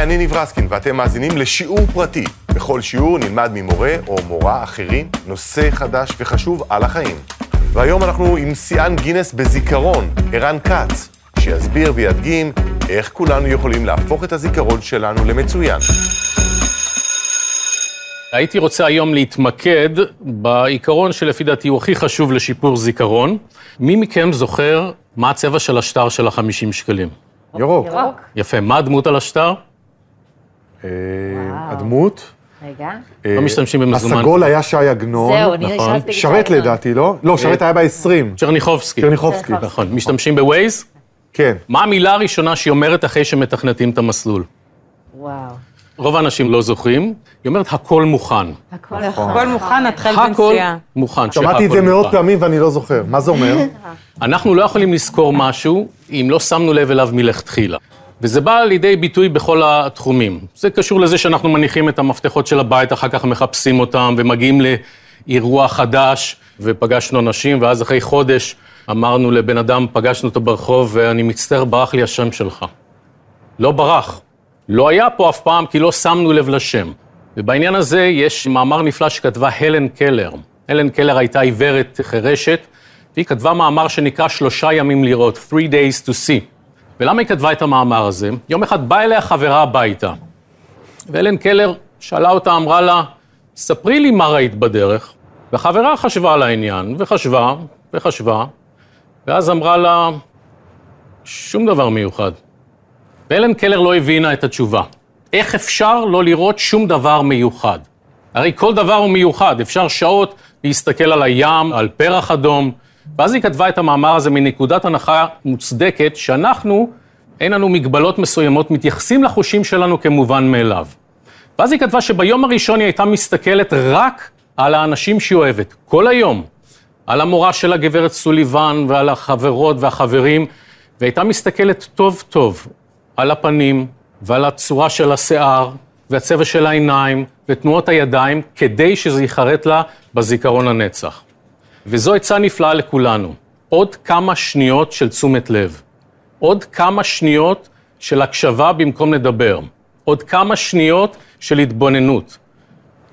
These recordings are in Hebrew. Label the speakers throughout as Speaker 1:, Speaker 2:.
Speaker 1: היי, אני ניב רסקין, ואתם מאזינים לשיעור פרטי. בכל שיעור נלמד ממורה או מורה אחרים נושא חדש וחשוב על החיים. והיום אנחנו עם שיאן גינס בזיכרון, ערן כץ, שיסביר וידגים איך כולנו יכולים להפוך את הזיכרון שלנו למצוין.
Speaker 2: הייתי רוצה היום להתמקד בעיקרון שלפי דעתי הוא הכי חשוב לשיפור זיכרון. מי מכם זוכר מה הצבע של השטר של החמישים שקלים?
Speaker 1: ירוק.
Speaker 3: ירוק.
Speaker 2: יפה, מה הדמות על השטר?
Speaker 1: אה, הדמות?
Speaker 3: רגע.
Speaker 1: אה,
Speaker 2: לא משתמשים במזומן.
Speaker 1: הסגול היה שי עגנון.
Speaker 3: זהו, אני
Speaker 2: נכון.
Speaker 1: שרת לדעתי, לא? לא, שרת היה ב-20.
Speaker 2: צ'רניחובסקי.
Speaker 1: קרניחובסקי.
Speaker 2: נכון. משתמשים בווייז?
Speaker 1: כן.
Speaker 2: מה המילה הראשונה שהיא אומרת אחרי שמתכנתים את המסלול?
Speaker 3: וואו.
Speaker 2: רוב האנשים לא זוכרים. היא אומרת, הכל מוכן.
Speaker 3: הכל
Speaker 4: הכל מוכן,
Speaker 2: הכל
Speaker 4: בנסיעה.
Speaker 2: מוכן.
Speaker 1: שמעתי את זה מאות. פעמים ואני לא זוכר. מה זה אומר?
Speaker 2: אנחנו לא יכולים לזכור משהו אם לא שמנו לב אליו מלכתחילה. וזה בא לידי ביטוי בכל התחומים. זה קשור לזה שאנחנו מניחים את המפתחות של הבית, אחר כך מחפשים אותם ומגיעים לאירוע חדש, ופגשנו אנשים, ואז אחרי חודש אמרנו לבן אדם, פגשנו אותו ברחוב, ואני מצטער, ברח לי השם שלך. לא ברח. לא היה פה אף פעם, כי לא שמנו לב לשם. ובעניין הזה יש מאמר נפלא שכתבה הלן קלר. הלן קלר הייתה עיוורת חירשת, והיא כתבה מאמר שנקרא שלושה ימים לראות, three days to see. ולמה היא כתבה את המאמר הזה? יום אחד באה אליה חברה הביתה, והלן קלר שאלה אותה, אמרה לה, ספרי לי מה ראית בדרך. והחברה חשבה על העניין, וחשבה, וחשבה, ואז אמרה לה, שום דבר מיוחד. ואלן קלר לא הבינה את התשובה. איך אפשר לא לראות שום דבר מיוחד? הרי כל דבר הוא מיוחד, אפשר שעות להסתכל על הים, על פרח אדום, ואז היא כתבה את המאמר הזה מנקודת הנחה מוצדקת, שאנחנו, אין לנו מגבלות מסוימות, מתייחסים לחושים שלנו כמובן מאליו. ואז היא כתבה שביום הראשון היא הייתה מסתכלת רק על האנשים שהיא אוהבת, כל היום. על המורה של הגברת סוליבן ועל החברות והחברים, והייתה מסתכלת טוב טוב על הפנים ועל הצורה של השיער והצבע של העיניים ותנועות הידיים, כדי שזה ייחרט לה בזיכרון הנצח. וזו עצה נפלאה לכולנו. עוד כמה שניות של תשומת לב. עוד כמה שניות של הקשבה במקום לדבר. עוד כמה שניות של התבוננות.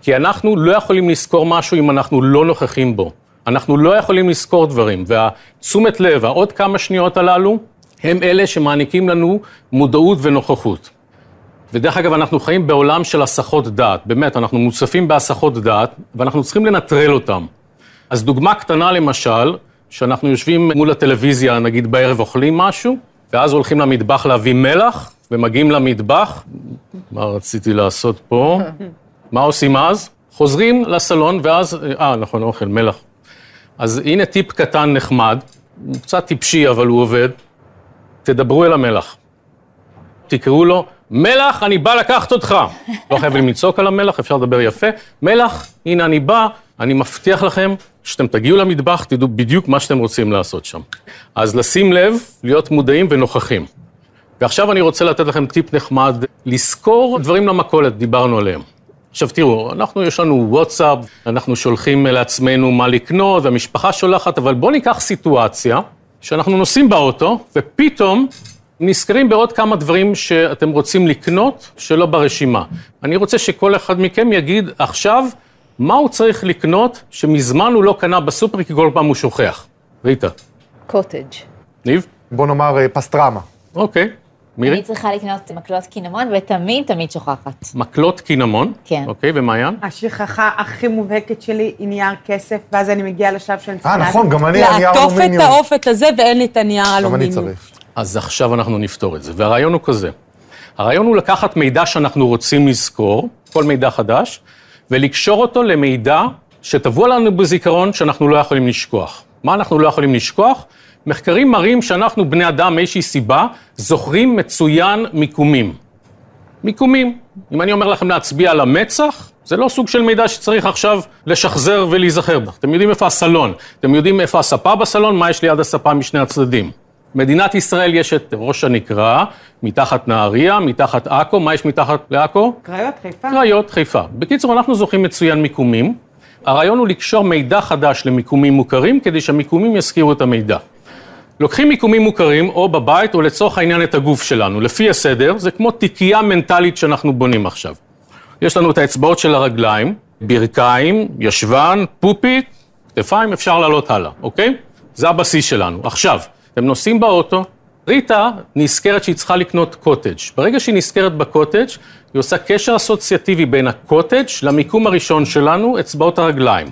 Speaker 2: כי אנחנו לא יכולים לזכור משהו אם אנחנו לא נוכחים בו. אנחנו לא יכולים לזכור דברים, והתשומת לב, העוד כמה שניות הללו, הם אלה שמעניקים לנו מודעות ונוכחות. ודרך אגב, אנחנו חיים בעולם של הסחות דעת. באמת, אנחנו מוצפים בהסחות דעת, ואנחנו צריכים לנטרל אותם. אז דוגמה קטנה למשל, שאנחנו יושבים מול הטלוויזיה, נגיד בערב אוכלים משהו, ואז הולכים למטבח להביא מלח, ומגיעים למטבח, מה רציתי לעשות פה? מה עושים אז? חוזרים לסלון, ואז, אה, נכון, אוכל, מלח. אז הנה טיפ קטן נחמד, הוא קצת טיפשי, אבל הוא עובד. תדברו אל המלח. תקראו לו, מלח, אני בא לקחת אותך. לא חייבים לצעוק על המלח, אפשר לדבר יפה. מלח, הנה אני בא, אני מבטיח לכם שאתם תגיעו למטבח, תדעו בדיוק מה שאתם רוצים לעשות שם. אז לשים לב, להיות מודעים ונוכחים. ועכשיו אני רוצה לתת לכם טיפ נחמד, לזכור דברים למכולת, דיברנו עליהם. עכשיו תראו, אנחנו, יש לנו וואטסאפ, אנחנו שולחים לעצמנו מה לקנות, והמשפחה שולחת, אבל בואו ניקח סיטואציה שאנחנו נוסעים באוטו, ופתאום נזכרים בעוד כמה דברים שאתם רוצים לקנות שלא ברשימה. אני רוצה שכל אחד מכם יגיד עכשיו מה הוא צריך לקנות שמזמן הוא לא קנה בסופר כי כל פעם הוא שוכח. ריטה,
Speaker 3: קוטג'.
Speaker 2: ניב?
Speaker 1: בוא נאמר אה, פסטרמה.
Speaker 2: אוקיי. מירי?
Speaker 3: אני צריכה לקנות מקלות קינמון, ותמיד תמיד שוכחת.
Speaker 2: מקלות קינמון.
Speaker 3: כן.
Speaker 2: אוקיי, ומעיין?
Speaker 4: השכחה הכי מובהקת שלי היא נייר כסף, ואז אני מגיעה לשלב שאני
Speaker 1: אה, נכון, גם אני הנייר
Speaker 4: לעטוף את
Speaker 1: אלומיניום.
Speaker 4: האופת הזה ואין לי את הנייר
Speaker 1: גם אני
Speaker 4: אלומיניום.
Speaker 1: צריך.
Speaker 2: אז עכשיו אנחנו נפתור את זה. והרעיון הוא כזה. הרעיון הוא לקחת מידע שאנחנו רוצים לזכור, כל מידע חדש, ולקשור אותו למידע שטבוע לנו בזיכרון שאנחנו לא יכולים לשכוח. מה אנחנו לא יכולים לשכוח? מחקרים מראים שאנחנו, בני אדם, מאיזושהי סיבה, זוכרים מצוין מיקומים. מיקומים. אם אני אומר לכם להצביע על המצח, זה לא סוג של מידע שצריך עכשיו לשחזר ולהיזכר בו. אתם יודעים איפה הסלון, אתם יודעים איפה הספה בסלון, מה יש ליד הספה משני הצדדים. מדינת ישראל יש את ראש הנקרה, מתחת נהריה, מתחת עכו, מה יש מתחת לעכו?
Speaker 4: קריות, חיפה.
Speaker 2: קריות, חיפה. בקיצור, אנחנו זוכרים מצוין מיקומים. הרעיון הוא לקשור מידע חדש למיקומים מוכרים, כדי שהמיקומים יזכירו את המידע. לוקחים מיקומים מוכרים, או בבית, או לצורך העניין את הגוף שלנו. לפי הסדר, זה כמו תיקייה מנטלית שאנחנו בונים עכשיו. יש לנו את האצבעות של הרגליים, ברכיים, ישבן, פופית, כתפיים, אפשר לעלות הלאה, אוקיי? זה הבסיס שלנו. עכשיו, אתם נוסעים באוטו, ריטה נזכרת שהיא צריכה לקנות קוטג'. ברגע שהיא נזכרת בקוטג', היא עושה קשר אסוציאטיבי בין הקוטג' למיקום הראשון שלנו, אצבעות הרגליים.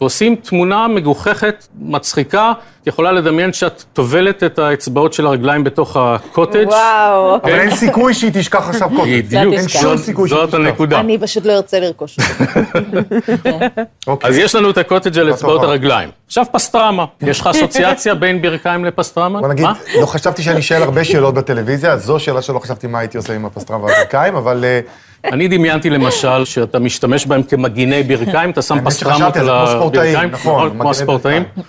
Speaker 2: ועושים תמונה מגוחכת, מצחיקה, את יכולה לדמיין שאת טובלת את האצבעות של הרגליים בתוך הקוטג'.
Speaker 3: וואו,
Speaker 1: אבל אין סיכוי שהיא תשכח עכשיו קוטג'.
Speaker 2: בדיוק,
Speaker 3: אין
Speaker 1: שום
Speaker 2: זאת-
Speaker 1: סיכוי שהיא
Speaker 2: זאת
Speaker 1: תשכח.
Speaker 2: הנקודה.
Speaker 3: אני פשוט לא ארצה לרכוש.
Speaker 1: אוקיי.
Speaker 2: אז יש לנו את הקוטג' על אצבעות. הרגליים. עכשיו פסטרמה. יש לך אסוציאציה בין ברכיים לפסטרמה?
Speaker 5: בוא נגיד,
Speaker 2: מה?
Speaker 5: לא חשבתי שאני אשאל הרבה שאלות בטלוויזיה, אז זו שאלה שלא חשבתי מה הייתי עושה עם הפסטרמה והברכיים, אבל אה,
Speaker 2: אני דמיינתי למשל שאתה משתמש בהם כמגיני ברכיים, אתה שם פסטרמות
Speaker 5: על
Speaker 2: הברכיים.
Speaker 5: נכון,
Speaker 2: כמו הספורטאים.
Speaker 5: ברכיים.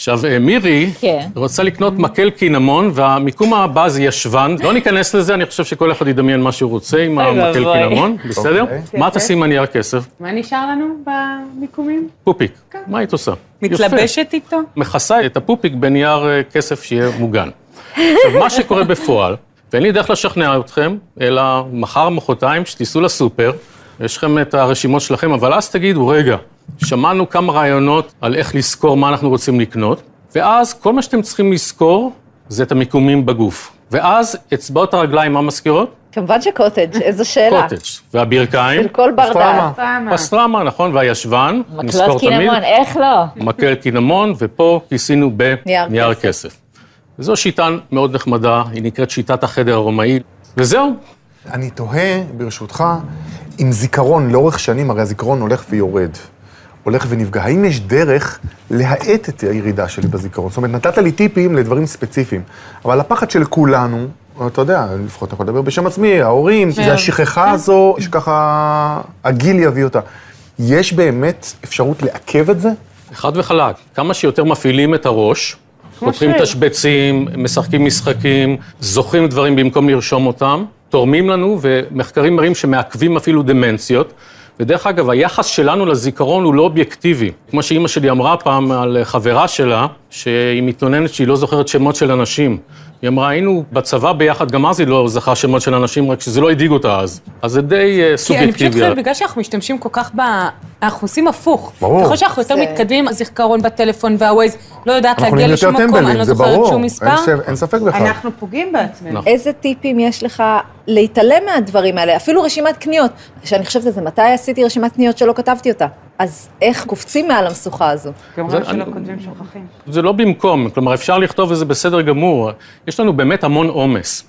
Speaker 2: עכשיו, אה, מירי
Speaker 3: כן.
Speaker 2: רוצה לקנות מקל קינמון, והמיקום הבא זה ישבן. לא ניכנס לזה, אני חושב שכל אחד ידמיין מה שהוא רוצה עם המקל. קינמון, בסדר?
Speaker 5: אוקיי.
Speaker 2: מה תשים על נייר כסף?
Speaker 4: מה נשאר לנו במיקומים?
Speaker 2: פופיק. מה היית עושה?
Speaker 4: מתלבשת איתו?
Speaker 2: מכסה את הפופיק בנייר אה, כסף שיהיה מוגן. עכשיו, מה שקורה בפועל, ואין לי דרך לשכנע אתכם, אלא מחר, מחרתיים, שתיסעו לסופר, יש לכם את הרשימות שלכם, אבל אז תגידו, רגע, שמענו כמה רעיונות על איך לזכור מה אנחנו רוצים לקנות, ואז כל מה שאתם צריכים לזכור זה את המיקומים בגוף. ואז אצבעות הרגליים, מה מזכירות?
Speaker 3: כמובן שקוטג', איזו שאלה.
Speaker 2: קוטג'. והברכיים?
Speaker 3: של כל בר דעת.
Speaker 2: פסטרמה, נכון, והישבן, נזכור
Speaker 3: מקלות
Speaker 2: תמיד.
Speaker 3: קינמון, איך לא?
Speaker 2: מקל קינמון, ופה כיסינו
Speaker 3: נייר
Speaker 2: בנייר
Speaker 3: כסף.
Speaker 2: כסף. זו שיטה מאוד נחמדה, היא נקראת שיטת החדר הרומאי, וזהו.
Speaker 5: אני תוהה, ברשותך, עם זיכרון לאורך שנים, הרי הזיכרון הולך ויורד, הולך ונפגע. האם יש דרך להאט את הירידה שלי בזיכרון? זאת אומרת, נתת לי טיפים לדברים ספציפיים, אבל הפחד של כולנו, אתה יודע, לפחות אני יכול לדבר בשם עצמי, ההורים, זה השכחה הזו, שככה הגיל יביא אותה. יש באמת אפשרות לעכב את זה?
Speaker 2: חד וחלק, כמה שיותר מפעילים את הראש, פותחים. תשבצים, משחקים משחקים, זוכרים דברים במקום לרשום אותם, תורמים לנו, ומחקרים מראים שמעכבים אפילו דמנציות. ודרך אגב, היחס שלנו לזיכרון הוא לא אובייקטיבי. כמו שאימא שלי אמרה פעם על חברה שלה, שהיא מתלוננת שהיא לא זוכרת שמות של אנשים. היא אמרה, היינו בצבא ביחד, גם אז היא לא זכרה שמות של אנשים, רק שזה לא הדאיג אותה אז. אז זה די אה,
Speaker 6: כי אני
Speaker 2: סובייקטיבי.
Speaker 6: פשוט חושבת, בגלל שאנחנו משתמשים כל כך ב... אנחנו עושים הפוך.
Speaker 5: ברור.
Speaker 6: ככל שאנחנו יותר מתקדמים, הזיכרון בטלפון והווייז לא יודעת להגיע לשום מקום, אני לא
Speaker 5: זה
Speaker 6: זוכרת שום מספר.
Speaker 5: אין ש- אין ספק בכלל.
Speaker 4: אנחנו פוגעים בעצמנו.
Speaker 2: נכון.
Speaker 3: איזה טיפים יש לך להתעלם מהדברים האלה? אפילו רשימת קניות. שאני חושבת על זה, מתי עשיתי רשימת קניות שלא כתבתי אותה? אז איך קופצים מעל המשוכה הזו?
Speaker 4: כמובן
Speaker 2: זה-
Speaker 4: שלא כותבים שוכחים.
Speaker 2: זה לא במקום, כלומר אפשר לכתוב וזה בסדר גמור. יש לנו באמת המון עומס.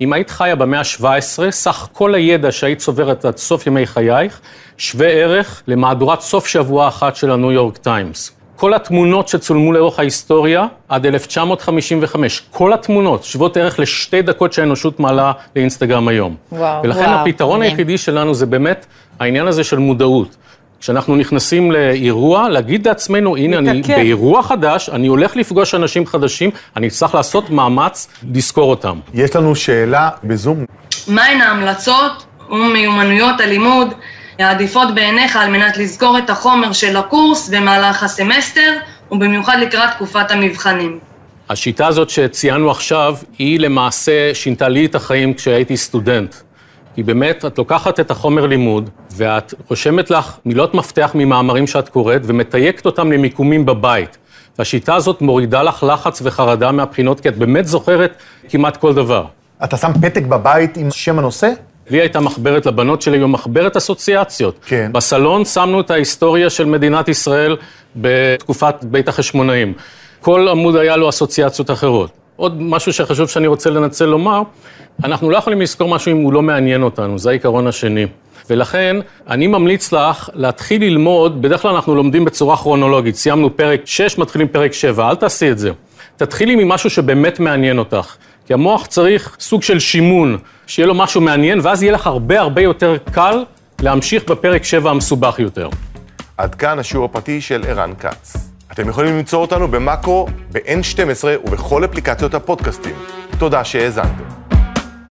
Speaker 2: אם היית חיה במאה ה-17, סך כל הידע שהיית צוברת עד סוף ימי חייך, שווה ערך למהדורת סוף שבוע אחת של הניו יורק טיימס. כל התמונות שצולמו לאורך ההיסטוריה עד 1955, כל התמונות שוות ערך לשתי דקות שהאנושות מעלה לאינסטגרם היום.
Speaker 3: וואו,
Speaker 2: ולכן
Speaker 3: וואו,
Speaker 2: הפתרון
Speaker 3: מדהים.
Speaker 2: היחידי שלנו זה באמת העניין הזה של מודעות. כשאנחנו נכנסים לאירוע, להגיד לעצמנו, הנה, אני
Speaker 4: מתעכב.
Speaker 2: באירוע חדש, אני הולך לפגוש אנשים חדשים, אני צריך לעשות מאמץ לזכור אותם.
Speaker 5: יש לנו שאלה בזום.
Speaker 7: מהן ההמלצות ומיומנויות הלימוד העדיפות בעיניך על מנת לזכור את החומר של הקורס במהלך הסמסטר, ובמיוחד לקראת תקופת המבחנים?
Speaker 2: השיטה הזאת שציינו עכשיו, היא למעשה שינתה לי את החיים כשהייתי סטודנט. כי באמת, את לוקחת את החומר לימוד, ואת רושמת לך מילות מפתח ממאמרים שאת קוראת, ומתייקת אותם למיקומים בבית. והשיטה הזאת מורידה לך לחץ וחרדה מהבחינות, כי את באמת זוכרת כמעט כל דבר.
Speaker 5: אתה שם פתק בבית עם שם הנושא?
Speaker 2: לי הייתה מחברת לבנות שלי, גם מחברת אסוציאציות.
Speaker 5: כן.
Speaker 2: בסלון שמנו את ההיסטוריה של מדינת ישראל בתקופת בית החשמונאים. כל עמוד היה לו אסוציאציות אחרות. עוד משהו שחשוב שאני רוצה לנצל לומר, אנחנו לא יכולים לזכור משהו אם הוא לא מעניין אותנו, זה העיקרון השני. ולכן, אני ממליץ לך להתחיל ללמוד, בדרך כלל אנחנו לומדים בצורה כרונולוגית, סיימנו פרק 6, מתחילים פרק 7, אל תעשי את זה. תתחילי ממשהו שבאמת מעניין אותך. כי המוח צריך סוג של שימון, שיהיה לו משהו מעניין, ואז יהיה לך הרבה הרבה יותר קל להמשיך בפרק 7 המסובך יותר.
Speaker 1: עד כאן השיעור הפרטי של ערן כץ. אתם יכולים למצוא אותנו במאקו, ב-N12 ובכל אפליקציות הפודקאסטים. תודה שהאזנתם.